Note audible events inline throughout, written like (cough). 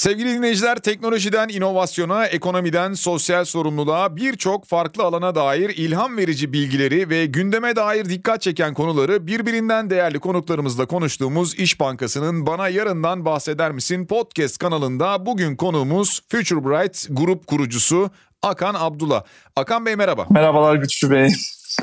Sevgili dinleyiciler teknolojiden inovasyona, ekonomiden sosyal sorumluluğa birçok farklı alana dair ilham verici bilgileri ve gündeme dair dikkat çeken konuları birbirinden değerli konuklarımızla konuştuğumuz İş Bankası'nın Bana Yarından Bahseder Misin podcast kanalında bugün konuğumuz Future Bright grup kurucusu Akan Abdullah. Akan Bey merhaba. Merhabalar Güçlü Bey.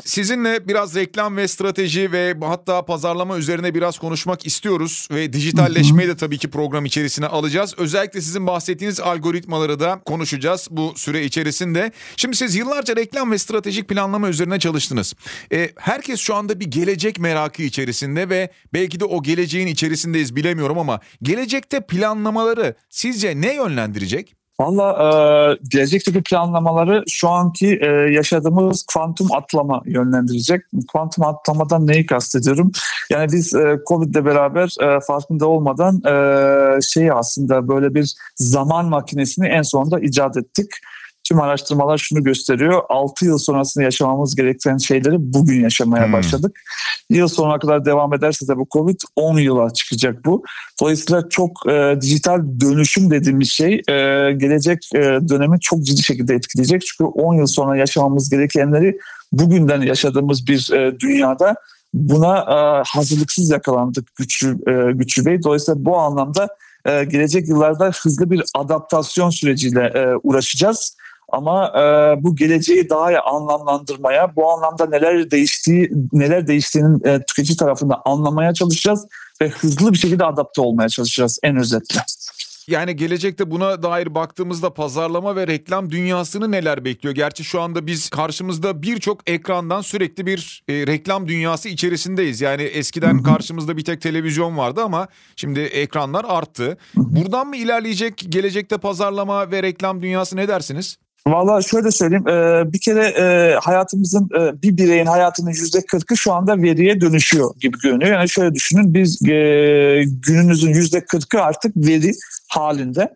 Sizinle biraz reklam ve strateji ve hatta pazarlama üzerine biraz konuşmak istiyoruz ve dijitalleşmeyi de tabii ki program içerisine alacağız. Özellikle sizin bahsettiğiniz algoritmaları da konuşacağız bu süre içerisinde. Şimdi siz yıllarca reklam ve stratejik planlama üzerine çalıştınız. E, herkes şu anda bir gelecek merakı içerisinde ve belki de o geleceğin içerisindeyiz bilemiyorum ama gelecekte planlamaları sizce ne yönlendirecek? Valla e, gelecekteki planlamaları şu anki e, yaşadığımız kuantum atlama yönlendirecek. Kuantum atlamadan neyi kastediyorum? Yani biz e, Covid ile beraber e, farkında olmadan e, şey aslında böyle bir zaman makinesini en sonunda icat ettik. Tüm araştırmalar şunu gösteriyor. 6 yıl sonrasında yaşamamız gereken şeyleri bugün yaşamaya hmm. başladık. Yıl sonuna kadar devam ederse de bu Covid 10 yıla çıkacak bu. Dolayısıyla çok e, dijital dönüşüm dediğimiz şey e, gelecek e, dönemi çok ciddi şekilde etkileyecek. Çünkü 10 yıl sonra yaşamamız gerekenleri bugünden yaşadığımız bir e, dünyada buna e, hazırlıksız yakalandık güçlü, e, güçlü Bey. Dolayısıyla bu anlamda e, gelecek yıllarda hızlı bir adaptasyon süreciyle e, uğraşacağız. Ama e, bu geleceği daha anlamlandırmaya, bu anlamda neler değiştiği, neler değiştiğinin e, tüketici tarafında anlamaya çalışacağız ve hızlı bir şekilde adapte olmaya çalışacağız en özetle. Yani gelecekte buna dair baktığımızda pazarlama ve reklam dünyasını neler bekliyor? Gerçi şu anda biz karşımızda birçok ekrandan sürekli bir e, reklam dünyası içerisindeyiz. Yani eskiden karşımızda bir tek televizyon vardı ama şimdi ekranlar arttı. Buradan mı ilerleyecek gelecekte pazarlama ve reklam dünyası ne dersiniz? Valla şöyle söyleyeyim e, bir kere e, hayatımızın e, bir bireyin hayatının yüzde kırkı şu anda veriye dönüşüyor gibi görünüyor. Yani şöyle düşünün biz gününüzün yüzde kırkı artık veri halinde.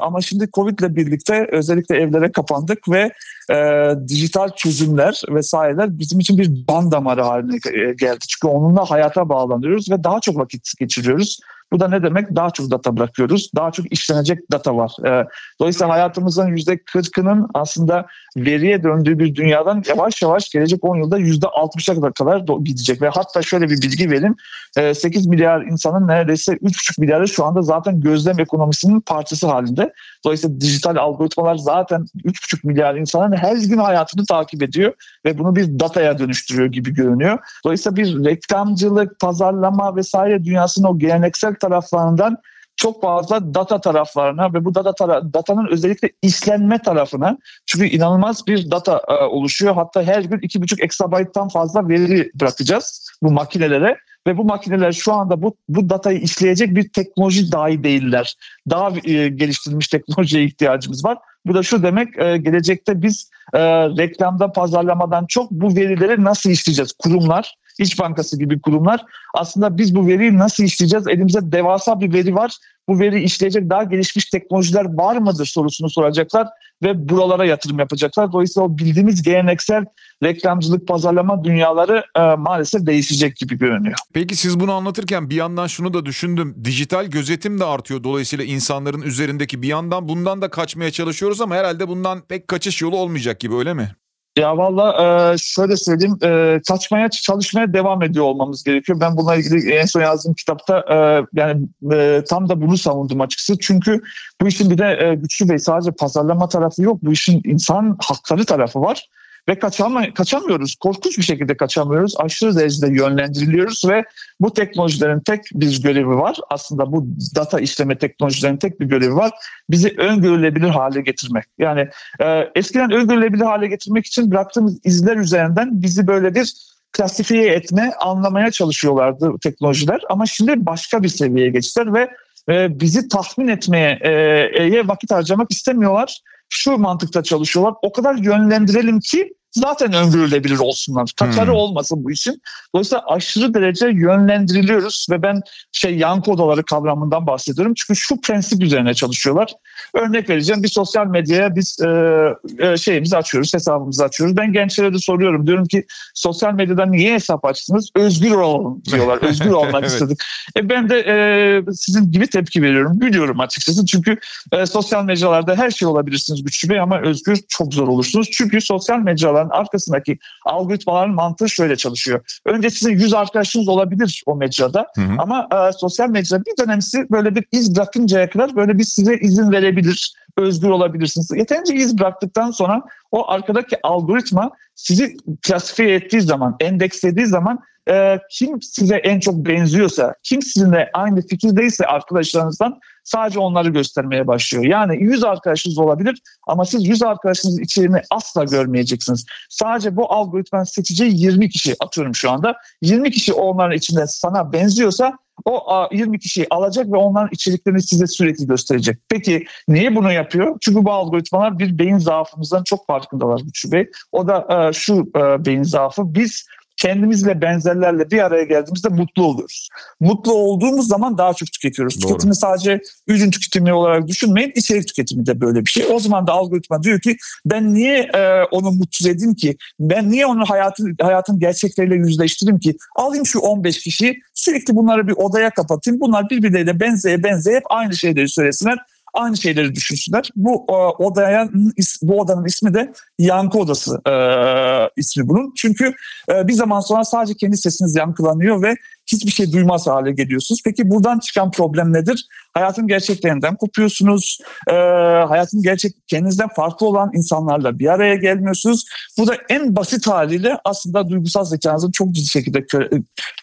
Ama şimdi Covid ile birlikte özellikle evlere kapandık ve e, dijital çözümler vesaireler bizim için bir ban damarı haline geldi. Çünkü onunla hayata bağlanıyoruz ve daha çok vakit geçiriyoruz. Bu da ne demek? Daha çok data bırakıyoruz. Daha çok işlenecek data var. Ee, dolayısıyla hayatımızın %40'ının aslında veriye döndüğü bir dünyadan yavaş yavaş gelecek 10 yılda %60'a kadar gidecek. Ve hatta şöyle bir bilgi vereyim. 8 milyar insanın neredeyse 3,5 milyarı şu anda zaten gözlem ekonomisinin parçası halinde. Dolayısıyla dijital algoritmalar zaten 3,5 milyar insanın her gün hayatını takip ediyor ve bunu bir dataya dönüştürüyor gibi görünüyor. Dolayısıyla bir reklamcılık, pazarlama vesaire dünyasının o geleneksel taraflarından çok fazla data taraflarına ve bu data tara- datanın özellikle işlenme tarafına çünkü inanılmaz bir data e, oluşuyor. Hatta her gün 2,5 exabyte'tan fazla veri bırakacağız bu makinelere ve bu makineler şu anda bu, bu datayı işleyecek bir teknoloji dahi değiller. Daha e, geliştirilmiş teknolojiye ihtiyacımız var. Bu da şu demek e, gelecekte biz e, reklamda pazarlamadan çok bu verileri nasıl işleyeceğiz? Kurumlar, İş Bankası gibi kurumlar aslında biz bu veriyi nasıl işleyeceğiz? Elimizde devasa bir veri var. Bu veri işleyecek daha gelişmiş teknolojiler var mıdır sorusunu soracaklar ve buralara yatırım yapacaklar. Dolayısıyla o bildiğimiz geleneksel reklamcılık, pazarlama dünyaları e, maalesef değişecek gibi görünüyor. Peki siz bunu anlatırken bir yandan şunu da düşündüm. Dijital gözetim de artıyor. Dolayısıyla insanların üzerindeki bir yandan bundan da kaçmaya çalışıyoruz ama herhalde bundan pek kaçış yolu olmayacak gibi öyle mi? Ya valla e, şöyle söyleyeyim e, kaçmaya çalışmaya devam ediyor olmamız gerekiyor. Ben bununla ilgili en son yazdığım kitapta e, yani tam da bunu savundum açıkçası. Çünkü bu işin bir de güçlü bey sadece pazarlama tarafı yok. Bu işin insan hakları tarafı var ve kaçama, kaçamıyoruz. Korkunç bir şekilde kaçamıyoruz. Aşırı derecede yönlendiriliyoruz ve bu teknolojilerin tek bir görevi var. Aslında bu data işleme teknolojilerin tek bir görevi var. Bizi öngörülebilir hale getirmek. Yani e, eskiden öngörülebilir hale getirmek için bıraktığımız izler üzerinden bizi böyle bir klasifiye etme, anlamaya çalışıyorlardı teknolojiler. Ama şimdi başka bir seviyeye geçtiler ve e, bizi tahmin etmeye e, vakit harcamak istemiyorlar şu mantıkta çalışıyorlar. O kadar yönlendirelim ki zaten öngörülebilir olsunlar. Kaçarı hmm. olmasın bu işin. Dolayısıyla aşırı derece yönlendiriliyoruz ve ben şey yankı odaları kavramından bahsediyorum. Çünkü şu prensip üzerine çalışıyorlar. Örnek vereceğim bir sosyal medyaya biz e, e, şeyimizi açıyoruz, hesabımızı açıyoruz. Ben gençlere de soruyorum. Diyorum ki sosyal medyadan niye hesap açtınız? Özgür olalım diyorlar. (laughs) Özgür olmak evet. istedik. E, ben de e, sizin gibi tepki veriyorum. Gülüyorum açıkçası. Çünkü e, sosyal mecralarda her şey olabilirsiniz Güçlü Bey ama özgür çok zor olursunuz. Çünkü sosyal mecraların arkasındaki algoritmaların mantığı şöyle çalışıyor. Önce sizin yüz arkadaşınız olabilir o mecrada hı hı. ama e, sosyal mecra bir dönemsi böyle bir iz bırakıncaya kadar böyle bir size izin verebilir özgür olabilirsiniz. Yeterince iz bıraktıktan sonra o arkadaki algoritma sizi klasifiye ettiği zaman, endekslediği zaman e, kim size en çok benziyorsa, kim sizinle aynı fikirdeyse arkadaşlarınızdan sadece onları göstermeye başlıyor. Yani 100 arkadaşınız olabilir ama siz 100 arkadaşınızın içeriğini asla görmeyeceksiniz. Sadece bu algoritmanın seçeceği 20 kişi atıyorum şu anda. 20 kişi onların içinde sana benziyorsa o 20 kişiyi alacak ve onların içeriklerini size sürekli gösterecek. Peki niye bunu yapıyor? Çünkü bu algoritmalar bir beyin zaafımızdan çok farkındalar Güçlü Bey. O da şu beyin zaafı. Biz kendimizle benzerlerle bir araya geldiğimizde mutlu oluyoruz. Mutlu olduğumuz zaman daha çok tüketiyoruz. Doğru. Tüketimi sadece ürün tüketimi olarak düşünmeyin. İçerik tüketimi de böyle bir şey. O zaman da algoritma diyor ki ben niye e, onu mutsuz edeyim ki? Ben niye onun hayatın hayatın gerçekleriyle yüzleştireyim ki? Alayım şu 15 kişiyi sürekli bunları bir odaya kapatayım. Bunlar birbirleriyle benzeye benzeye hep aynı şeyleri söylesinler aynı şeyleri düşünsünler. Bu e, odaya bu odanın ismi de yankı odası e, ismi bunun. Çünkü e, bir zaman sonra sadece kendi sesiniz yankılanıyor ve hiçbir şey duymaz hale geliyorsunuz. Peki buradan çıkan problem nedir? Hayatın gerçeklerinden kopuyorsunuz. E, hayatın gerçek kendinizden farklı olan insanlarla bir araya gelmiyorsunuz. Bu da en basit haliyle aslında duygusal zekanızın çok ciddi şekilde kör,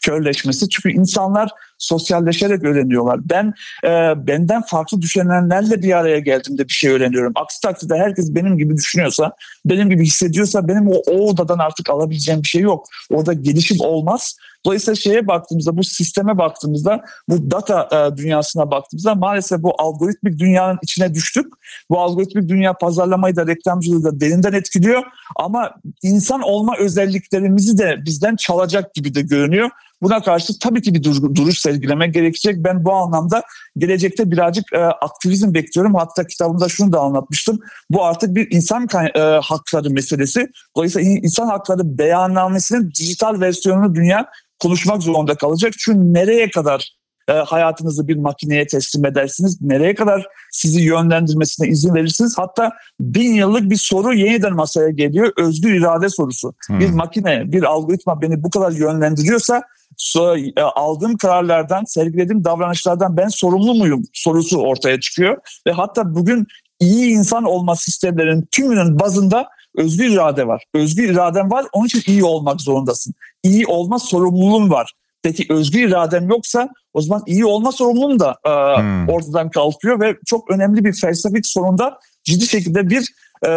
körleşmesi. Çünkü insanlar sosyalleşerek öğreniyorlar. Ben e, benden farklı düşünenlerle bir araya geldiğimde bir şey öğreniyorum. Aksi takdirde herkes benim gibi düşünüyorsa, benim gibi hissediyorsa benim o, o odadan artık alabileceğim bir şey yok. Orada gelişim olmaz. Dolayısıyla şeye baktığımızda, bu sisteme baktığımızda, bu data e, dünyasına baktığımızda maalesef bu algoritmik dünyanın içine düştük. Bu algoritmik dünya pazarlamayı da reklamcılığı da derinden etkiliyor. Ama insan olma özelliklerimizi de bizden çalacak gibi de görünüyor. Buna karşı tabii ki bir duruş sergilemek gerekecek. Ben bu anlamda gelecekte birazcık e, aktivizm bekliyorum. Hatta kitabımda şunu da anlatmıştım. Bu artık bir insan e, hakları meselesi. Dolayısıyla insan hakları beyannamesinin dijital versiyonunu dünya konuşmak zorunda kalacak. Çünkü nereye kadar e, hayatınızı bir makineye teslim edersiniz? Nereye kadar sizi yönlendirmesine izin verirsiniz? Hatta bin yıllık bir soru yeniden masaya geliyor. Özgür irade sorusu. Hmm. Bir makine, bir algoritma beni bu kadar yönlendiriyorsa so, e, aldığım kararlardan, sergilediğim davranışlardan ben sorumlu muyum sorusu ortaya çıkıyor. Ve hatta bugün iyi insan olma sistemlerinin tümünün bazında özgür irade var. Özgür iraden var onun için iyi olmak zorundasın. İyi olma sorumluluğun var. Peki özgür iradem yoksa o zaman iyi olma sorumluluğum da e, hmm. ortadan kalkıyor ve çok önemli bir felsefik sorunda ciddi şekilde bir e,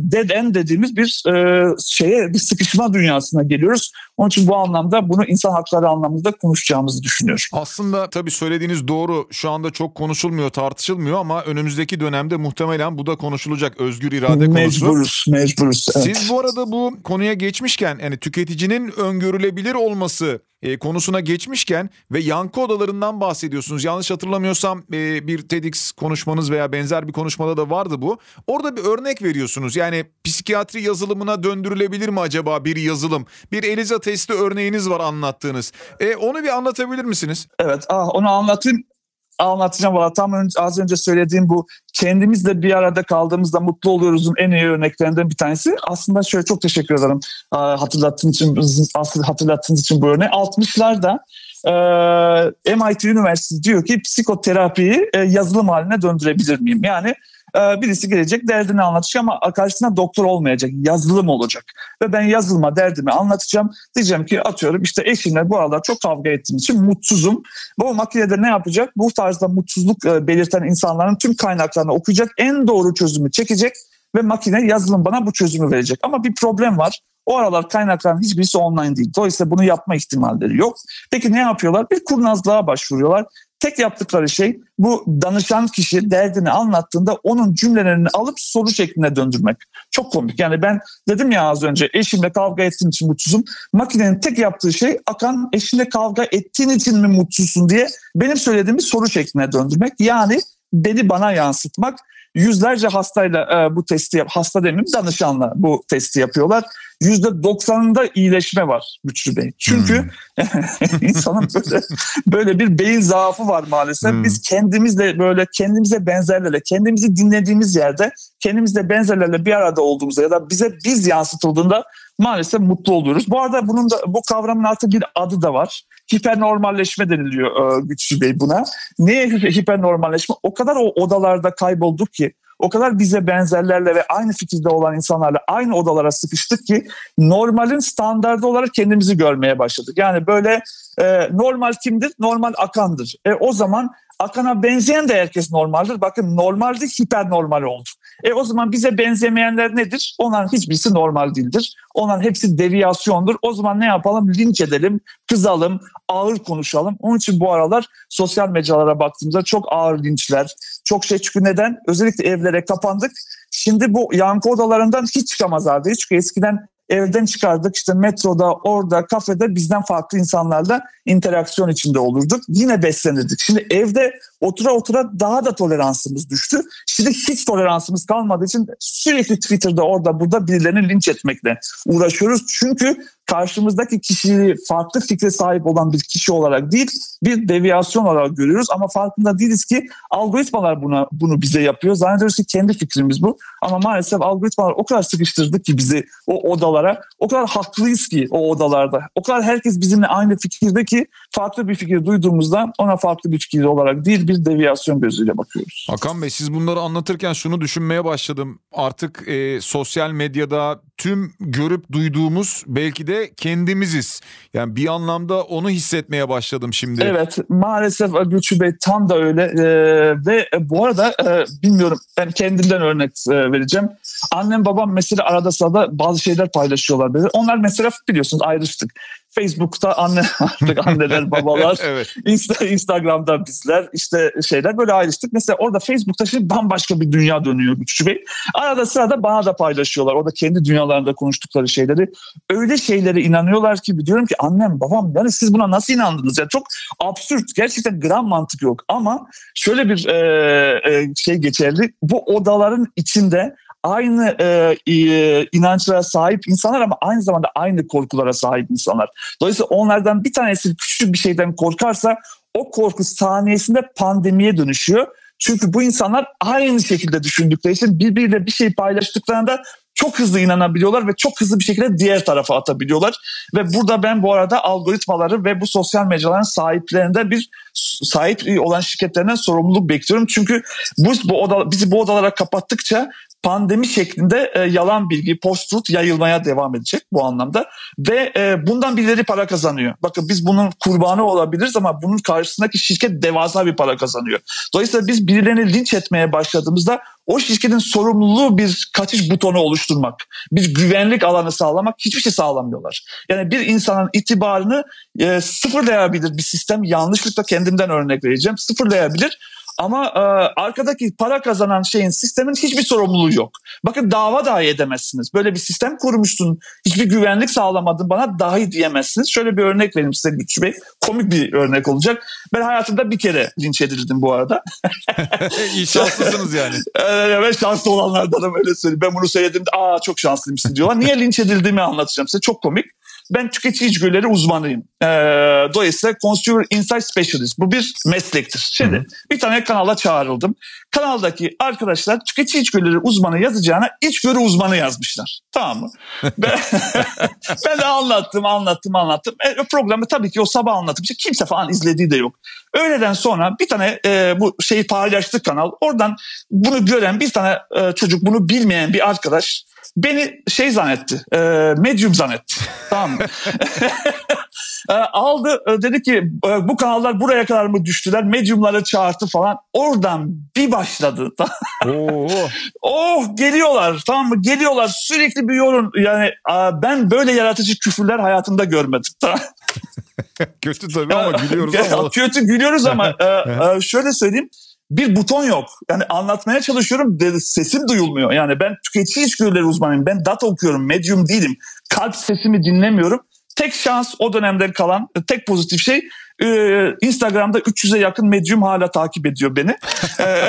dead end dediğimiz bir e, şeye bir sıkışma dünyasına geliyoruz. Onun için bu anlamda bunu insan hakları anlamında konuşacağımızı düşünüyorum. Aslında tabii söylediğiniz doğru. Şu anda çok konuşulmuyor, tartışılmıyor ama önümüzdeki dönemde muhtemelen bu da konuşulacak özgür irade mecburuz, konusu. Mecburuz, mecburuz. Evet. Siz bu arada bu konuya geçmişken yani tüketicinin öngörülebilir olması e, konusuna geçmişken ve yankı odalarından bahsediyorsunuz. Yanlış hatırlamıyorsam e, bir TEDx konuşmanız veya benzer bir konuşmada da vardı bu. Orada bir örnek veriyorsunuz. Yani psikiyatri yazılımına döndürülebilir mi acaba bir yazılım? Bir Eliza testi örneğiniz var anlattığınız. E, onu bir anlatabilir misiniz? Evet ah, onu anlatayım anlatacağım. Valla tam önce, az önce söylediğim bu kendimizle bir arada kaldığımızda mutlu oluyoruzun en iyi örneklerinden bir tanesi. Aslında şöyle çok teşekkür ederim hatırlattığınız için, hatırlattığınız için bu örneği. 60'larda e, MIT Üniversitesi diyor ki psikoterapiyi yazılım haline döndürebilir miyim? Yani birisi gelecek derdini anlatacak ama karşısına doktor olmayacak. Yazılım olacak. Ve ben yazılıma derdimi anlatacağım. Diyeceğim ki atıyorum işte eşimle bu aralar çok kavga ettiğim için mutsuzum. Bu makinede ne yapacak? Bu tarzda mutsuzluk e, belirten insanların tüm kaynaklarını okuyacak. En doğru çözümü çekecek ve makine yazılım bana bu çözümü verecek. Ama bir problem var. O aralar kaynakların hiçbirisi online değil. Dolayısıyla bunu yapma ihtimalleri yok. Peki ne yapıyorlar? Bir kurnazlığa başvuruyorlar. Tek yaptıkları şey bu danışan kişi derdini anlattığında onun cümlelerini alıp soru şeklinde döndürmek. çok komik. Yani ben dedim ya az önce eşimle kavga ettiğim için mutsuzum. Makinenin tek yaptığı şey akan eşinle kavga ettiğin için mi mutsuzsun diye benim söylediğimi soru şekline döndürmek. Yani beni bana yansıtmak yüzlerce hastayla e, bu testi hasta demeyeyim danışanla bu testi yapıyorlar. Yüzde 90'ında iyileşme var Güçlü Bey. Çünkü hmm. (laughs) insanın böyle böyle bir beyin zaafı var maalesef. Hmm. Biz kendimizle böyle kendimize benzerlerle, kendimizi dinlediğimiz yerde kendimizle benzerlerle bir arada olduğumuzda ya da bize biz yansıtıldığında maalesef mutlu oluyoruz. Bu arada bunun da bu kavramın altında bir adı da var. Hipernormalleşme deniliyor e, Güçlü Bey buna. Neye hipernormalleşme? O kadar o odalarda kaybolduk ki o kadar bize benzerlerle ve aynı fikirde olan insanlarla aynı odalara sıkıştık ki normalin standardı olarak kendimizi görmeye başladık. Yani böyle e, normal kimdir? Normal akandır. E, o zaman akana benzeyen de herkes normaldir. Bakın normaldi hiper normal oldu. E o zaman bize benzemeyenler nedir? Onların hiçbirisi normal değildir. Onların hepsi deviyasyondur. O zaman ne yapalım? Linç edelim, kızalım, ağır konuşalım. Onun için bu aralar sosyal mecralara baktığımızda çok ağır linçler, çok şey çünkü neden? Özellikle evlere kapandık. Şimdi bu yankı odalarından hiç çıkamaz haldeyiz. Çünkü eskiden evden çıkardık işte metroda, orada, kafede bizden farklı insanlarla interaksiyon içinde olurduk. Yine beslenirdik. Şimdi evde otura otura daha da toleransımız düştü. Şimdi hiç toleransımız kalmadığı için sürekli Twitter'da orada burada birilerini linç etmekle uğraşıyoruz. Çünkü karşımızdaki kişiyi farklı fikre sahip olan bir kişi olarak değil bir deviyasyon olarak görüyoruz ama farkında değiliz ki algoritmalar buna bunu bize yapıyor. Zannediyoruz ki kendi fikrimiz bu ama maalesef algoritmalar o kadar sıkıştırdı ki bizi o odalara. O kadar haklıyız ki o odalarda. O kadar herkes bizimle aynı fikirde ki farklı bir fikir duyduğumuzda ona farklı bir fikir olarak değil bir deviyasyon gözüyle bakıyoruz. Hakan Bey siz bunları anlatırken şunu düşünmeye başladım. Artık e, sosyal medyada tüm görüp duyduğumuz belki de kendimiziz. Yani bir anlamda onu hissetmeye başladım şimdi. Evet maalesef Gülçü Bey tam da öyle ee, ve bu arada e, bilmiyorum ben kendimden örnek e, vereceğim. Annem babam mesela arada sırada bazı şeyler paylaşıyorlar. Böyle. Onlar mesela biliyorsunuz ayrıştık. Facebook'ta anne (laughs) artık anneler (laughs) babalar evet. Insta, Instagram'da bizler işte şeyler böyle ayrıştık. Mesela orada Facebook'ta şimdi bambaşka bir dünya dönüyor Güçlü Bey. Arada sırada bana da paylaşıyorlar. Orada kendi dünyalarında konuştukları şeyleri. Öyle şeylere inanıyorlar ki diyorum ki annem babam yani siz buna nasıl inandınız? Yani çok absürt. Gerçekten gram mantık yok. Ama şöyle bir e, e, şey geçerli. Bu odaların içinde aynı e, e, inançlara sahip insanlar ama aynı zamanda aynı korkulara sahip insanlar. Dolayısıyla onlardan bir tanesi küçük bir şeyden korkarsa o korku saniyesinde pandemiye dönüşüyor. Çünkü bu insanlar aynı şekilde düşündükleri için birbiriyle bir şey paylaştıklarında çok hızlı inanabiliyorlar ve çok hızlı bir şekilde diğer tarafa atabiliyorlar. Ve burada ben bu arada algoritmaları ve bu sosyal mecraların sahiplerinde bir sahip olan şirketlerinden sorumluluk bekliyorum. Çünkü bu, bu oda, bizi bu odalara kapattıkça pandemi şeklinde e, yalan bilgi, post-truth yayılmaya devam edecek bu anlamda. Ve e, bundan birileri para kazanıyor. Bakın biz bunun kurbanı olabiliriz ama bunun karşısındaki şirket devasa bir para kazanıyor. Dolayısıyla biz birilerini linç etmeye başladığımızda o şirketin sorumluluğu bir kaçış butonu oluşturmak, bir güvenlik alanı sağlamak hiçbir şey sağlamıyorlar. Yani bir insanın itibarını e, sıfırlayabilir bir sistem. Yanlışlıkla kendimden örnek vereceğim. Sıfırlayabilir ama e, arkadaki para kazanan şeyin sistemin hiçbir sorumluluğu yok. Bakın dava dahi edemezsiniz. Böyle bir sistem kurmuşsun. Hiçbir güvenlik sağlamadın bana dahi diyemezsiniz. Şöyle bir örnek vereyim size Güçlü Bey. Komik bir örnek olacak. Ben hayatımda bir kere linç edildim bu arada. (laughs) İyi şanslısınız yani. (laughs) Evet ben şanslı olanlardanım öyle söyleyeyim. Ben bunu söylediğimde aa çok şanslıymışsın diyorlar. Niye linç edildiğimi anlatacağım size. Çok komik. Ben tüketici içgörüleri uzmanıyım. Ee, dolayısıyla Consumer Insight Specialist. Bu bir meslektir. Şimdi Hı-hı. bir tane kanala çağrıldım. Kanaldaki arkadaşlar tüketici içgörüleri uzmanı yazacağına içgörü uzmanı yazmışlar. Tamam mı? (laughs) ben, ben de anlattım, anlattım, anlattım. E, programı tabii ki o sabah anlattım. İşte kimse falan izlediği de yok. Öğleden sonra bir tane e, bu şeyi paylaştık kanal. Oradan bunu gören bir tane e, çocuk, bunu bilmeyen bir arkadaş beni şey zannetti, e, medium zannetti. tamam mı? (laughs) e, aldı e, dedi ki e, bu kanallar buraya kadar mı düştüler? Medium'ları çağırdı falan. Oradan bir başladı. (laughs) oh geliyorlar tamam mı? Geliyorlar sürekli bir yorum. Yani ben böyle yaratıcı küfürler hayatımda görmedim. Tamam (laughs) (laughs) Kötü tabii ama gülüyoruz ama. Kötü gülüyoruz ama (laughs) e, e, şöyle söyleyeyim bir buton yok. Yani anlatmaya çalışıyorum sesim duyulmuyor. Yani ben tüketici içgörüleri uzmanıyım. Ben data okuyorum. Medium değilim. Kalp sesimi dinlemiyorum. Tek şans o dönemden kalan tek pozitif şey ee, Instagram'da 300'e yakın medyum hala takip ediyor beni. Ee,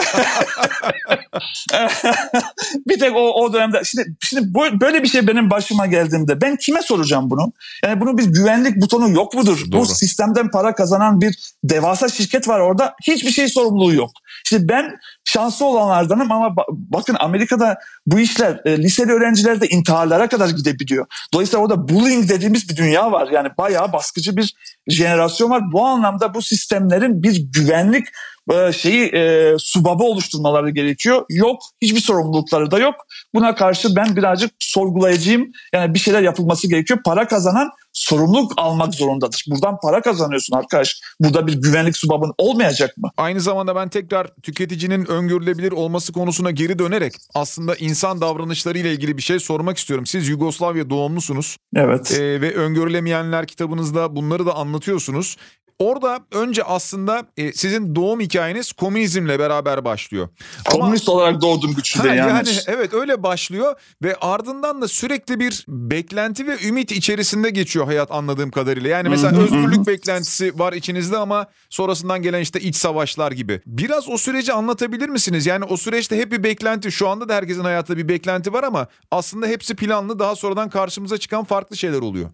(laughs) bir tek o, o dönemde şimdi, şimdi böyle bir şey benim başıma geldiğinde ben kime soracağım bunu? Yani bunun bir güvenlik butonu yok mudur? Doğru. Bu sistemden para kazanan bir devasa şirket var orada. Hiçbir şey sorumluluğu yok. İşte ben şanslı olanlardanım ama bakın Amerika'da bu işler e, liseli öğrencilerde intiharlara kadar gidebiliyor. Dolayısıyla orada bullying dediğimiz bir dünya var. Yani bayağı baskıcı bir jenerasyon var. Bu anlamda bu sistemlerin bir güvenlik e, şeyi e, subabı oluşturmaları gerekiyor. Yok, hiçbir sorumlulukları da yok. Buna karşı ben birazcık sorgulayacağım. Yani bir şeyler yapılması gerekiyor. Para kazanan sorumluluk almak zorundadır. Buradan para kazanıyorsun arkadaş. Burada bir güvenlik subabın olmayacak mı? Aynı zamanda ben tekrar tüketicinin öngörülebilir olması konusuna geri dönerek aslında insan davranışları ile ilgili bir şey sormak istiyorum. Siz Yugoslavya doğumlusunuz. Evet. Ee, ve öngörülemeyenler kitabınızda bunları da anlatıyorsunuz. Orada önce aslında e, sizin doğum hikayeniz komünizmle beraber başlıyor. Komünist Ama, olarak doğdum güçlü yani. yani. Evet öyle başlıyor ve ardından da sürekli bir beklenti ve ümit içerisinde geçiyor hayat anladığım kadarıyla. Yani mesela özgürlük beklentisi var içinizde ama sonrasından gelen işte iç savaşlar gibi. Biraz o süreci anlatabilir misiniz? Yani o süreçte hep bir beklenti şu anda da herkesin hayatında bir beklenti var ama aslında hepsi planlı daha sonradan karşımıza çıkan farklı şeyler oluyor.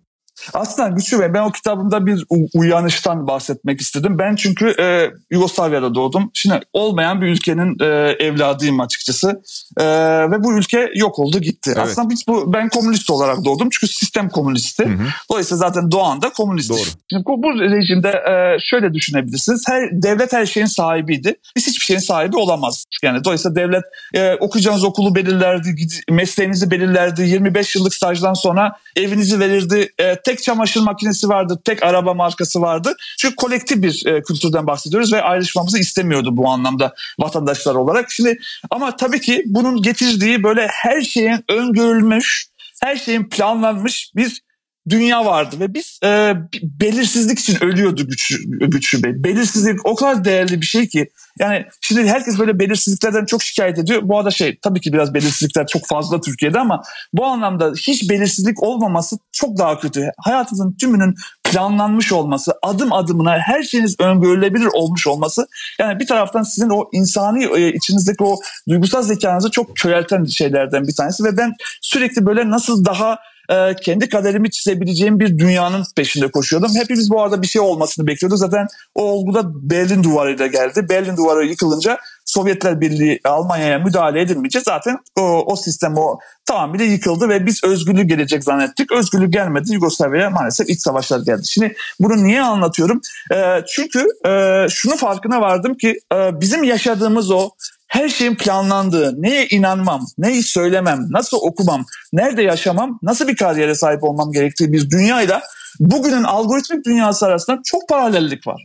Aslında Güçlü Bey ben o kitabımda bir uyanıştan bahsetmek istedim. Ben çünkü e, Yugoslavya'da doğdum. Şimdi olmayan bir ülkenin e, evladıyım açıkçası. E, ve bu ülke yok oldu gitti. Evet. Aslında biz bu ben komünist olarak doğdum. Çünkü sistem komünisti. Hı hı. Dolayısıyla zaten doğan da komünist. Doğru. Şimdi bu, bu rejimde e, şöyle düşünebilirsiniz. Her devlet her şeyin sahibiydi. Biz hiçbir şeyin sahibi olamaz. Yani dolayısıyla devlet e, okuyacağınız okulu belirlerdi, mesleğinizi belirlerdi. 25 yıllık stajdan sonra evinizi verirdi. E, tek çamaşır makinesi vardı, tek araba markası vardı. Çünkü kolektif bir e, kültürden bahsediyoruz ve ayrışmamızı istemiyordu bu anlamda vatandaşlar olarak. Şimdi ama tabii ki bunun getirdiği böyle her şeyin öngörülmüş, her şeyin planlanmış bir dünya vardı ve biz e, belirsizlik için ölüyordu güçlü, Bey. Belirsizlik o kadar değerli bir şey ki yani şimdi herkes böyle belirsizliklerden çok şikayet ediyor. Bu arada şey tabii ki biraz belirsizlikler çok fazla Türkiye'de ama bu anlamda hiç belirsizlik olmaması çok daha kötü. Hayatınızın tümünün planlanmış olması, adım adımına her şeyiniz öngörülebilir olmuş olması yani bir taraftan sizin o insani e, içinizdeki o duygusal zekanızı çok körelten şeylerden bir tanesi ve ben sürekli böyle nasıl daha e, kendi kaderimi çizebileceğim bir dünyanın peşinde koşuyordum. Hepimiz bu arada bir şey olmasını bekliyorduk. Zaten o olgu da Berlin duvarıyla geldi. Berlin duvarı yıkılınca Sovyetler Birliği Almanya'ya müdahale edilmeyince zaten o, o sistem o tamamıyla yıkıldı ve biz özgürlük gelecek zannettik. Özgürlük gelmedi. Yugoslavya'ya maalesef iç savaşlar geldi. Şimdi bunu niye anlatıyorum? E, çünkü e, şunu farkına vardım ki e, bizim yaşadığımız o her şeyin planlandığı, neye inanmam, neyi söylemem, nasıl okumam, nerede yaşamam, nasıl bir kariyere sahip olmam gerektiği bir dünyayla bugünün algoritmik dünyası arasında çok paralellik var.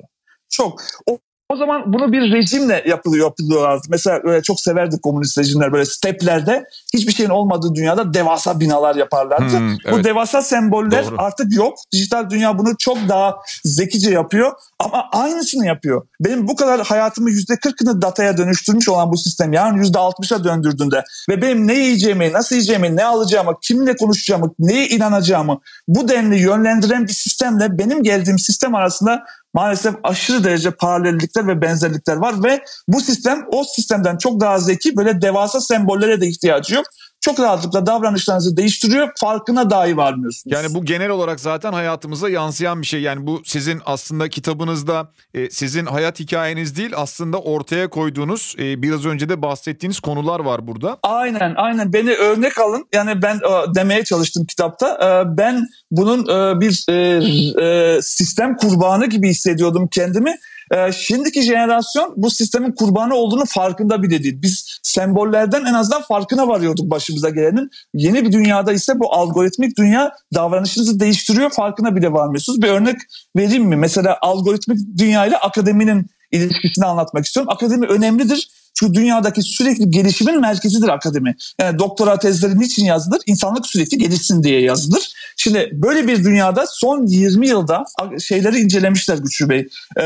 Çok. O o zaman bunu bir rejimle yapılıyor yapılıyorlardı. Mesela öyle çok severdik komünist rejimler böyle steplerde hiçbir şeyin olmadığı dünyada devasa binalar yaparlardı. Hmm, evet. Bu devasa semboller Doğru. artık yok. Dijital dünya bunu çok daha zekice yapıyor ama aynısını yapıyor. Benim bu kadar hayatımı %40'ını dataya dönüştürmüş olan bu sistem yani %60'a döndürdüğünde ve benim ne yiyeceğimi, nasıl yiyeceğimi, ne alacağımı, kimle konuşacağımı, neye inanacağımı bu denli yönlendiren bir sistemle benim geldiğim sistem arasında maalesef aşırı derece paralellikler ve benzerlikler var ve bu sistem o sistemden çok daha zeki böyle devasa sembollere de ihtiyacı yok çok rahatlıkla davranışlarınızı değiştiriyor. Farkına dahi varmıyorsunuz. Yani bu genel olarak zaten hayatımıza yansıyan bir şey. Yani bu sizin aslında kitabınızda e, sizin hayat hikayeniz değil aslında ortaya koyduğunuz e, biraz önce de bahsettiğiniz konular var burada. Aynen aynen beni örnek alın. Yani ben e, demeye çalıştım kitapta. Ben bunun bir sistem kurbanı gibi hissediyordum kendimi. E, şimdiki jenerasyon bu sistemin kurbanı olduğunu farkında bile değil. Biz sembollerden en azından farkına varıyorduk başımıza gelenin. Yeni bir dünyada ise bu algoritmik dünya davranışınızı değiştiriyor farkına bile varmıyorsunuz. Bir örnek vereyim mi? Mesela algoritmik dünya ile akademinin ilişkisini anlatmak istiyorum. Akademi önemlidir Çünkü dünyadaki sürekli gelişimin merkezidir akademi. Yani doktora tezleri niçin yazılır? İnsanlık sürekli gelişsin diye yazılır. Şimdi böyle bir dünyada son 20 yılda şeyleri incelemişler Güçlü Bey. Ee,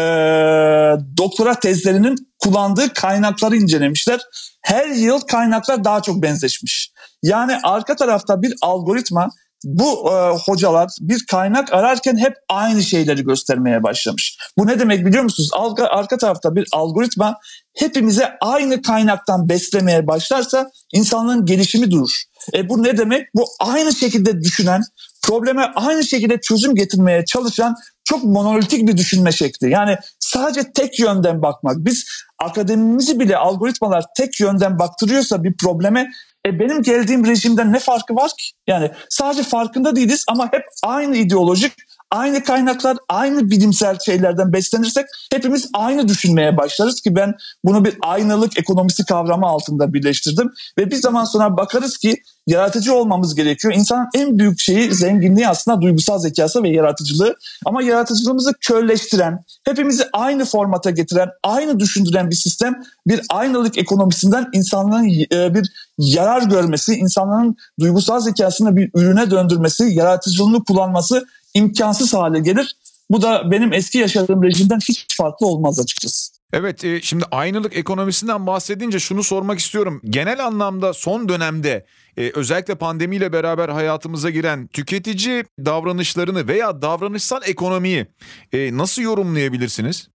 doktora tezlerinin kullandığı kaynakları incelemişler. Her yıl kaynaklar daha çok benzeşmiş. Yani arka tarafta bir algoritma bu e, hocalar bir kaynak ararken hep aynı şeyleri göstermeye başlamış. Bu ne demek biliyor musunuz? Arka, arka tarafta bir algoritma hepimize aynı kaynaktan beslemeye başlarsa insanlığın gelişimi durur. E bu ne demek? Bu aynı şekilde düşünen, probleme aynı şekilde çözüm getirmeye çalışan çok monolitik bir düşünme şekli. Yani sadece tek yönden bakmak. Biz akademimizi bile algoritmalar tek yönden baktırıyorsa bir probleme e benim geldiğim rejimden ne farkı var ki? Yani sadece farkında değiliz ama hep aynı ideolojik, aynı kaynaklar, aynı bilimsel şeylerden beslenirsek hepimiz aynı düşünmeye başlarız ki ben bunu bir aynalık ekonomisi kavramı altında birleştirdim. Ve bir zaman sonra bakarız ki yaratıcı olmamız gerekiyor. İnsanın en büyük şeyi zenginliği aslında duygusal zekası ve yaratıcılığı. Ama yaratıcılığımızı kölleştiren, hepimizi aynı formata getiren, aynı düşündüren bir sistem bir aynalık ekonomisinden insanların e, bir yarar görmesi, insanların duygusal zekasını bir ürüne döndürmesi, yaratıcılığını kullanması imkansız hale gelir. Bu da benim eski yaşadığım rejimden hiç farklı olmaz açıkçası. Evet e, şimdi aynılık ekonomisinden bahsedince şunu sormak istiyorum. Genel anlamda son dönemde e, özellikle pandemiyle beraber hayatımıza giren tüketici davranışlarını veya davranışsal ekonomiyi e, nasıl yorumlayabilirsiniz?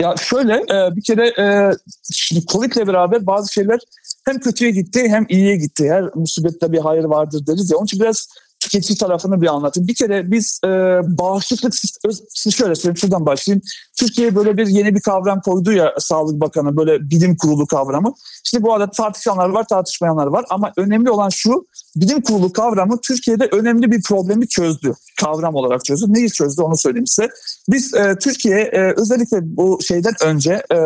Ya şöyle bir kere şimdi Covid ile beraber bazı şeyler hem kötüye gitti hem iyiye gitti. Her musibette bir hayır vardır deriz ya. Onun için biraz tüketici tarafını bir anlatayım. Bir kere biz e, bağışıklık şöyle söyleyeyim şuradan başlayayım. Türkiye böyle bir yeni bir kavram koydu ya Sağlık Bakanı böyle bilim kurulu kavramı. Şimdi bu arada tartışanlar var tartışmayanlar var ama önemli olan şu bilim kurulu kavramı Türkiye'de önemli bir problemi çözdü. Kavram olarak çözdü. Neyi çözdü onu söyleyeyim size. Biz e, Türkiye e, özellikle bu şeyden önce e,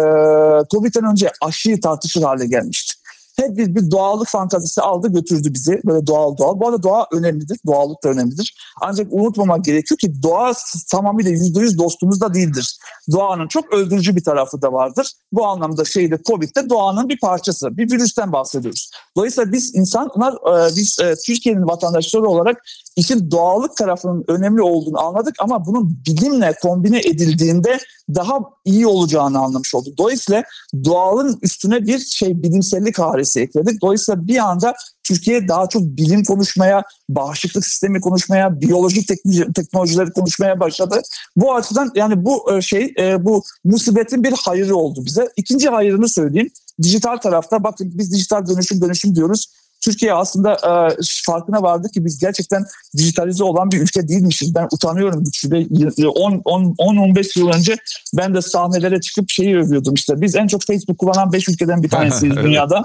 Covid'den önce aşıyı tartışır hale gelmişti hep bir, bir doğallık fantazisi aldı götürdü bizi. Böyle doğal doğal. Bu arada doğa önemlidir. Doğallık da önemlidir. Ancak unutmamak gerekiyor ki doğa tamamıyla yüzde yüz dostumuz da değildir. Doğanın çok öldürücü bir tarafı da vardır. Bu anlamda şeyde Covid'de doğanın bir parçası. Bir virüsten bahsediyoruz. Dolayısıyla biz insanlar, e, biz e, Türkiye'nin vatandaşları olarak işin doğallık tarafının önemli olduğunu anladık ama bunun bilimle kombine edildiğinde daha iyi olacağını anlamış olduk. Dolayısıyla doğalın üstüne bir şey bilimsellik harisi ekledik. Dolayısıyla bir anda Türkiye daha çok bilim konuşmaya, bağışıklık sistemi konuşmaya, biyolojik teknolojileri konuşmaya başladı. Bu açıdan yani bu e, şey e, bu musibetin bir hayırı oldu bize. İkinci hayırını söyleyeyim. Dijital tarafta bakın biz dijital dönüşüm dönüşüm diyoruz. Türkiye aslında e, farkına vardı ki biz gerçekten dijitalize olan bir ülke değilmişiz. Ben utanıyorum güçlü 10-15 yıl önce ben de sahnelere çıkıp şeyi övüyordum işte. Biz en çok Facebook kullanan 5 ülkeden bir (laughs) tanesiyiz dünyada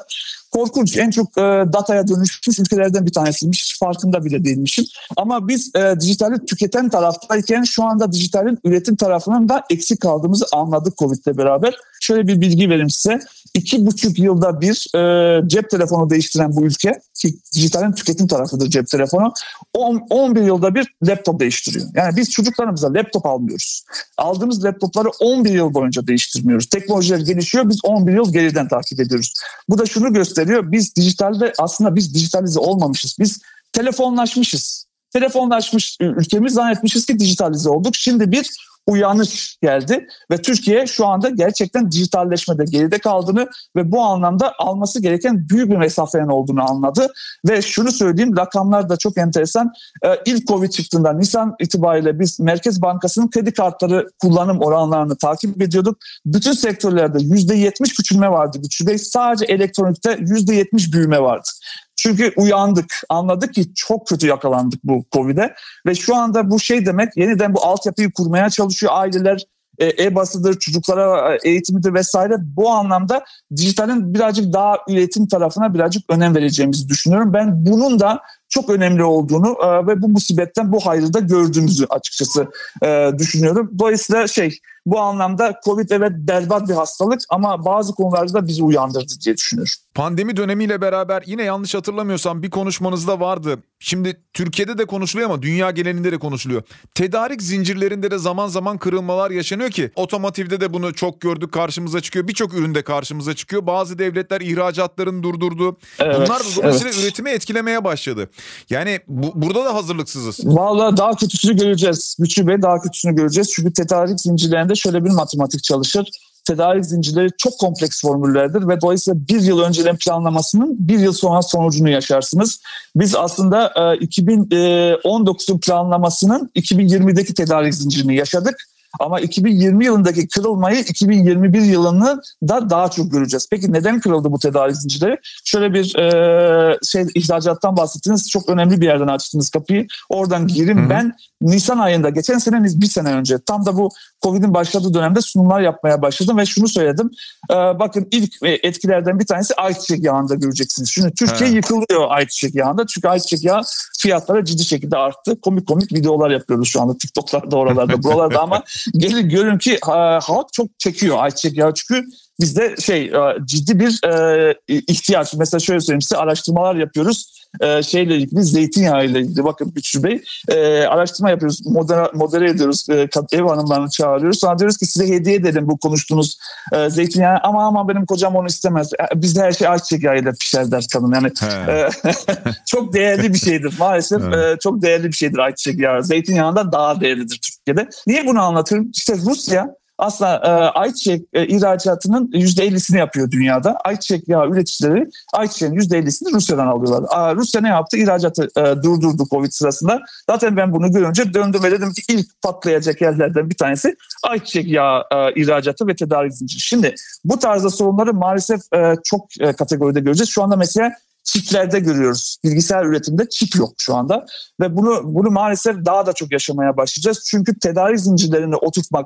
korkunç. En çok e, dataya dönüşmüş ülkelerden bir tanesiymiş. Farkında bile değilmişim. Ama biz e, dijitali tüketen taraftayken şu anda dijitalin üretim tarafının da eksik kaldığımızı anladık Covid'le beraber. Şöyle bir bilgi vereyim size. İki buçuk yılda bir e, cep telefonu değiştiren bu ülke ki dijitalin tüketim tarafıdır cep telefonu. 11 yılda bir laptop değiştiriyor. Yani biz çocuklarımıza laptop almıyoruz. Aldığımız laptopları 11 yıl boyunca değiştirmiyoruz. Teknolojiler gelişiyor biz 11 yıl geriden takip ediyoruz. Bu da şunu gösteriyor. Biz dijitalde aslında biz dijitalize olmamışız. Biz telefonlaşmışız. Telefonlaşmış ülkemiz zannetmişiz ki dijitalize olduk. Şimdi bir uyanış geldi ve Türkiye şu anda gerçekten dijitalleşmede geride kaldığını ve bu anlamda alması gereken büyük bir mesafenin olduğunu anladı ve şunu söyleyeyim rakamlar da çok enteresan. Ee, ilk Covid çıktığında Nisan itibariyle biz Merkez Bankası'nın kredi kartları kullanım oranlarını takip ediyorduk. Bütün sektörlerde %70 küçülme vardı güçlü bey. Sadece elektronikte %70 büyüme vardı. Çünkü uyandık, anladık ki çok kötü yakalandık bu Covid'e ve şu anda bu şey demek yeniden bu altyapıyı kurmaya çalışıyor aileler e, e-basıdır, çocuklara e, eğitimidir vesaire. Bu anlamda dijitalin birazcık daha üretim tarafına birazcık önem vereceğimizi düşünüyorum. Ben bunun da çok önemli olduğunu e, ve bu musibetten bu hayrı da gördüğümüzü açıkçası e, düşünüyorum. Dolayısıyla şey bu anlamda Covid evet berbat bir hastalık ama bazı konularda da bizi uyandırdı diye düşünüyorum. Pandemi dönemiyle beraber yine yanlış hatırlamıyorsam bir konuşmanızda vardı. Şimdi Türkiye'de de konuşuluyor ama dünya genelinde de konuşuluyor. Tedarik zincirlerinde de zaman zaman kırılmalar yaşanıyor ki otomotivde de bunu çok gördük karşımıza çıkıyor. Birçok üründe karşımıza çıkıyor. Bazı devletler ihracatlarını durdurdu. Evet, Bunlar da dolayısıyla evet. üretimi etkilemeye başladı. Yani bu, burada da hazırlıksızız. Vallahi daha kötüsünü göreceğiz. Güçlü Bey daha kötüsünü göreceğiz. Çünkü tedarik zincirlerinde şöyle bir matematik çalışır. Tedarik zincirleri çok kompleks formüllerdir ve dolayısıyla bir yıl önceden planlamasının bir yıl sonra sonucunu yaşarsınız. Biz aslında e, 2019'un planlamasının 2020'deki tedarik zincirini yaşadık. Ama 2020 yılındaki kırılmayı 2021 yılını da daha çok göreceğiz. Peki neden kırıldı bu tedarik zincirleri? Şöyle bir e, şey ihracattan bahsettiniz. Çok önemli bir yerden açtınız kapıyı. Oradan gireyim. Hı hı. Ben Nisan ayında geçen sene bir sene önce tam da bu Covid'in başladığı dönemde sunumlar yapmaya başladım ve şunu söyledim. E, bakın ilk e, etkilerden bir tanesi ayçiçek yağında göreceksiniz. Şimdi Türkiye He. yıkılıyor ayçiçek yağında. Çünkü ayçiçek yağı fiyatları ciddi şekilde arttı. Komik komik videolar yapıyoruz şu anda TikTok'larda oralarda (laughs) buralarda ama gelin görün ki e, halk çok çekiyor ayçiçek yağı çünkü bizde şey e, ciddi bir e, ihtiyaç. Mesela şöyle söyleyeyim size araştırmalar yapıyoruz. E, şeyle ilgili zeytinyağı ile ilgili. Bakın Güçlü Bey araştırma yapıyoruz modere, modere ediyoruz. Ev hanımlarını çağırıyoruz. Sonra diyoruz ki size hediye edelim bu konuştuğunuz zeytinyağı. Ama ama benim kocam onu istemez. Bizde her şey ayçiçek yağıyla pişer der kadın. Yani (laughs) çok değerli bir şeydir. Maalesef Evet. çok değerli bir şeydir ayçiçek yağı. Zeytinyağından daha değerlidir Türkiye'de. Niye bunu anlatıyorum? İşte Rusya aslında e, ayçiçek e, ihracatının %50'sini yapıyor dünyada. Ayçiçek yağı üreticileri ayçiçeğin %50'sini Rusya'dan alıyorlar. Aa, Rusya ne yaptı? İhracatı e, durdurdu Covid sırasında. Zaten ben bunu görünce döndüm ve dedim ki ilk patlayacak yerlerden bir tanesi ayçiçek yağı e, ihracatı ve tedarik zinciri. Şimdi bu tarzda sorunları maalesef e, çok e, kategoride göreceğiz. Şu anda mesela çiplerde görüyoruz. Bilgisayar üretiminde çip yok şu anda ve bunu bunu maalesef daha da çok yaşamaya başlayacağız. Çünkü tedarik zincirlerini oturtmak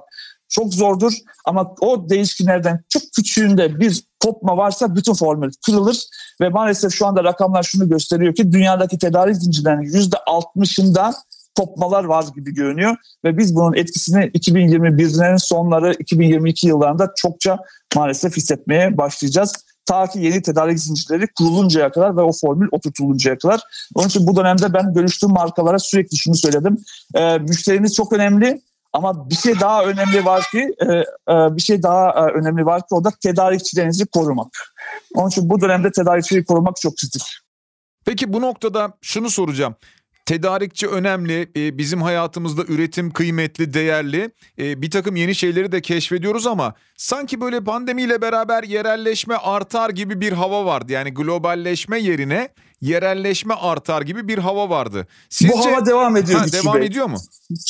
çok zordur ama o değişkenlerden çok küçüğünde bir kopma varsa bütün formül kırılır ve maalesef şu anda rakamlar şunu gösteriyor ki dünyadaki tedarik zincirlerinin %60'ında kopmalar var gibi görünüyor ve biz bunun etkisini 2021'lerin sonları 2022 yıllarında çokça maalesef hissetmeye başlayacağız. Ta ki yeni tedarik zincirleri kuruluncaya kadar ve o formül oturtuluncaya kadar. Onun için bu dönemde ben görüştüğüm markalara sürekli şunu söyledim. Ee, müşteriniz çok önemli ama bir şey daha önemli var ki e, e, bir şey daha e, önemli var ki o da tedarikçilerinizi korumak. Onun için bu dönemde tedarikçiyi korumak çok kritik. Peki bu noktada şunu soracağım. Tedarikçi önemli, e, bizim hayatımızda üretim kıymetli, değerli. E, Bir takım yeni şeyleri de keşfediyoruz ama sanki böyle pandemiyle beraber yerelleşme artar gibi bir hava vardı. Yani globalleşme yerine yerelleşme artar gibi bir hava vardı. Sizce bu hava devam ediyor. Ha, devam Bey. ediyor mu?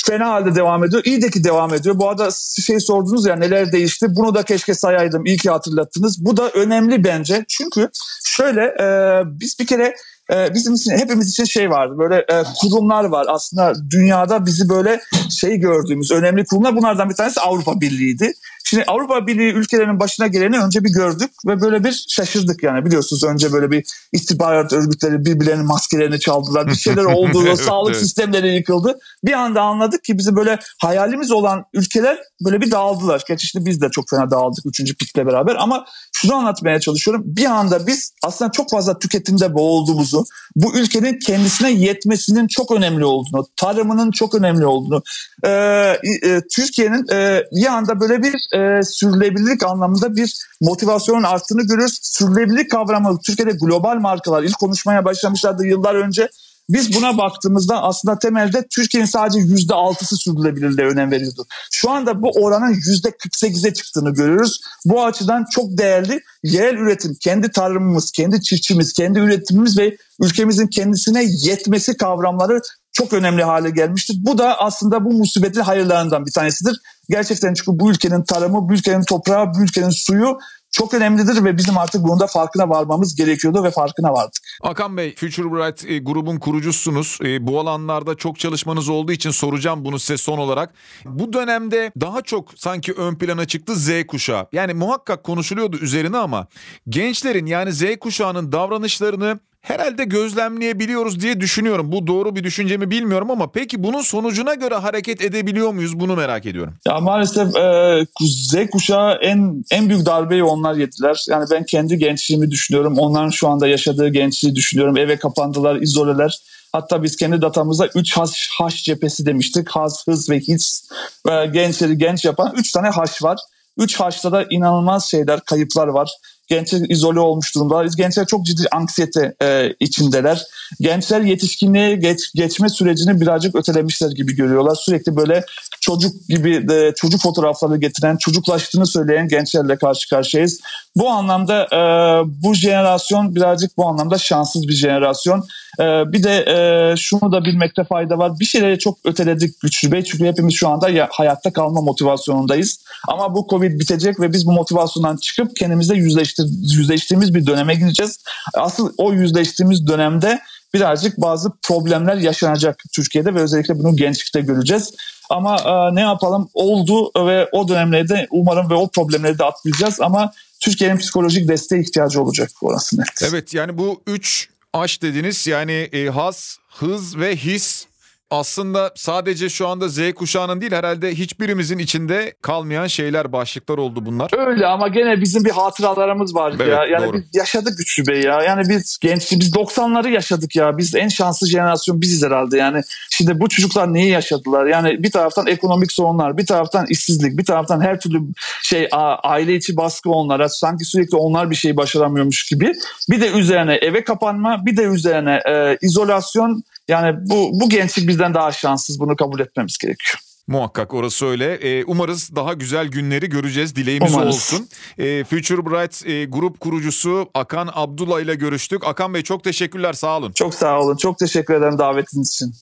Fena halde devam ediyor. İyi de ki devam ediyor. Bu arada şey sordunuz ya neler değişti. Bunu da keşke sayaydım. İyi ki hatırlattınız. Bu da önemli bence. Çünkü şöyle e, biz bir kere e, bizim için hepimiz için şey vardı. Böyle e, kurumlar var. Aslında dünyada bizi böyle şey gördüğümüz önemli kurumlar. Bunlardan bir tanesi Avrupa Birliği'ydi. Şimdi Avrupa Birliği ülkelerinin başına geleni önce bir gördük ve böyle bir şaşırdık yani. Biliyorsunuz önce böyle bir istihbarat örgütleri birbirlerinin maskelerini çaldılar. Bir şeyler (laughs) oldu. Evet, sağlık evet. sistemleri yıkıldı. Bir anda anladık ki bizi böyle hayalimiz olan ülkeler böyle bir dağıldılar. Gerçi işte biz de çok fena dağıldık üçüncü pikle beraber ama şunu anlatmaya çalışıyorum. Bir anda biz aslında çok fazla tüketimde boğulduğumuzu, bu ülkenin kendisine yetmesinin çok önemli olduğunu, tarımının çok önemli olduğunu, e, e, Türkiye'nin e, bir anda böyle bir e, sürdürülebilirlik anlamında bir motivasyonun arttığını görüyoruz. Sürdürülebilirlik kavramı Türkiye'de global markalar ilk konuşmaya başlamışlardı yıllar önce. Biz buna baktığımızda aslında temelde Türkiye'nin sadece yüzde altısı sürdürülebilirliğe önem veriyordu. Şu anda bu oranın yüzde 48'e çıktığını görüyoruz. Bu açıdan çok değerli yerel üretim, kendi tarımımız, kendi çiftçimiz, kendi üretimimiz ve ülkemizin kendisine yetmesi kavramları çok önemli hale gelmiştir. Bu da aslında bu musibetin hayırlarından bir tanesidir. Gerçekten çünkü bu ülkenin tarımı, bu ülkenin toprağı, bu ülkenin suyu çok önemlidir ve bizim artık bunun farkına varmamız gerekiyordu ve farkına vardık. Hakan Bey, Future Bright e, grubun kurucusunuz. E, bu alanlarda çok çalışmanız olduğu için soracağım bunu size son olarak. Bu dönemde daha çok sanki ön plana çıktı Z kuşağı. Yani muhakkak konuşuluyordu üzerine ama gençlerin yani Z kuşağının davranışlarını herhalde gözlemleyebiliyoruz diye düşünüyorum. Bu doğru bir düşünce mi bilmiyorum ama peki bunun sonucuna göre hareket edebiliyor muyuz bunu merak ediyorum. Ya maalesef e, Z kuşağı en en büyük darbeyi onlar yediler. Yani ben kendi gençliğimi düşünüyorum. Onların şu anda yaşadığı gençliği düşünüyorum. Eve kapandılar, izoleler. Hatta biz kendi datamızda 3 haş, haş cephesi demiştik. Haz, hız ve his. E, gençleri genç yapan 3 tane haş var. 3 haşta da inanılmaz şeyler, kayıplar var. Gençler izole olmuş durumdalar. Gençler çok ciddi anksiyete e, içindeler. Gençler yetişkinliğe geç, geçme sürecini birazcık ötelemişler gibi görüyorlar. Sürekli böyle çocuk gibi de, çocuk fotoğrafları getiren, çocuklaştığını söyleyen gençlerle karşı karşıyayız. Bu anlamda e, bu jenerasyon birazcık bu anlamda şanssız bir jenerasyon. E, bir de e, şunu da bilmekte fayda var. Bir şeyleri çok öteledik Güçlü Bey. Çünkü hepimiz şu anda ya, hayatta kalma motivasyonundayız. Ama bu Covid bitecek ve biz bu motivasyondan çıkıp kendimizle yüzleştir, yüzleştiğimiz bir döneme gireceğiz. Asıl o yüzleştiğimiz dönemde birazcık bazı problemler yaşanacak Türkiye'de ve özellikle bunu gençlikte göreceğiz. Ama e, ne yapalım oldu ve o dönemlerde umarım ve o problemleri de atlayacağız ama Türkiye'nin psikolojik desteğe ihtiyacı olacak orası net. Evet yani bu üç aş dediniz. Yani e, haz, hız ve his aslında sadece şu anda Z kuşağının değil herhalde hiçbirimizin içinde kalmayan şeyler başlıklar oldu bunlar. Öyle ama gene bizim bir hatıralarımız var Evet, ya. Yani doğru. biz yaşadık Güçlü Bey ya. Yani biz genç biz 90'ları yaşadık ya. Biz en şanslı jenerasyon biziz herhalde yani. Şimdi bu çocuklar neyi yaşadılar? Yani bir taraftan ekonomik sorunlar, bir taraftan işsizlik, bir taraftan her türlü şey aile içi baskı onlara. Sanki sürekli onlar bir şey başaramıyormuş gibi. Bir de üzerine eve kapanma, bir de üzerine e, izolasyon. Yani bu bu gençlik bizden daha şanssız. Bunu kabul etmemiz gerekiyor. Muhakkak orası öyle. E, umarız daha güzel günleri göreceğiz. Dileğimiz Umarız. olsun. E, Future Bright e, grup kurucusu Akan Abdullah ile görüştük. Akan Bey çok teşekkürler sağ olun. Çok sağ olun. Çok teşekkür ederim davetiniz için.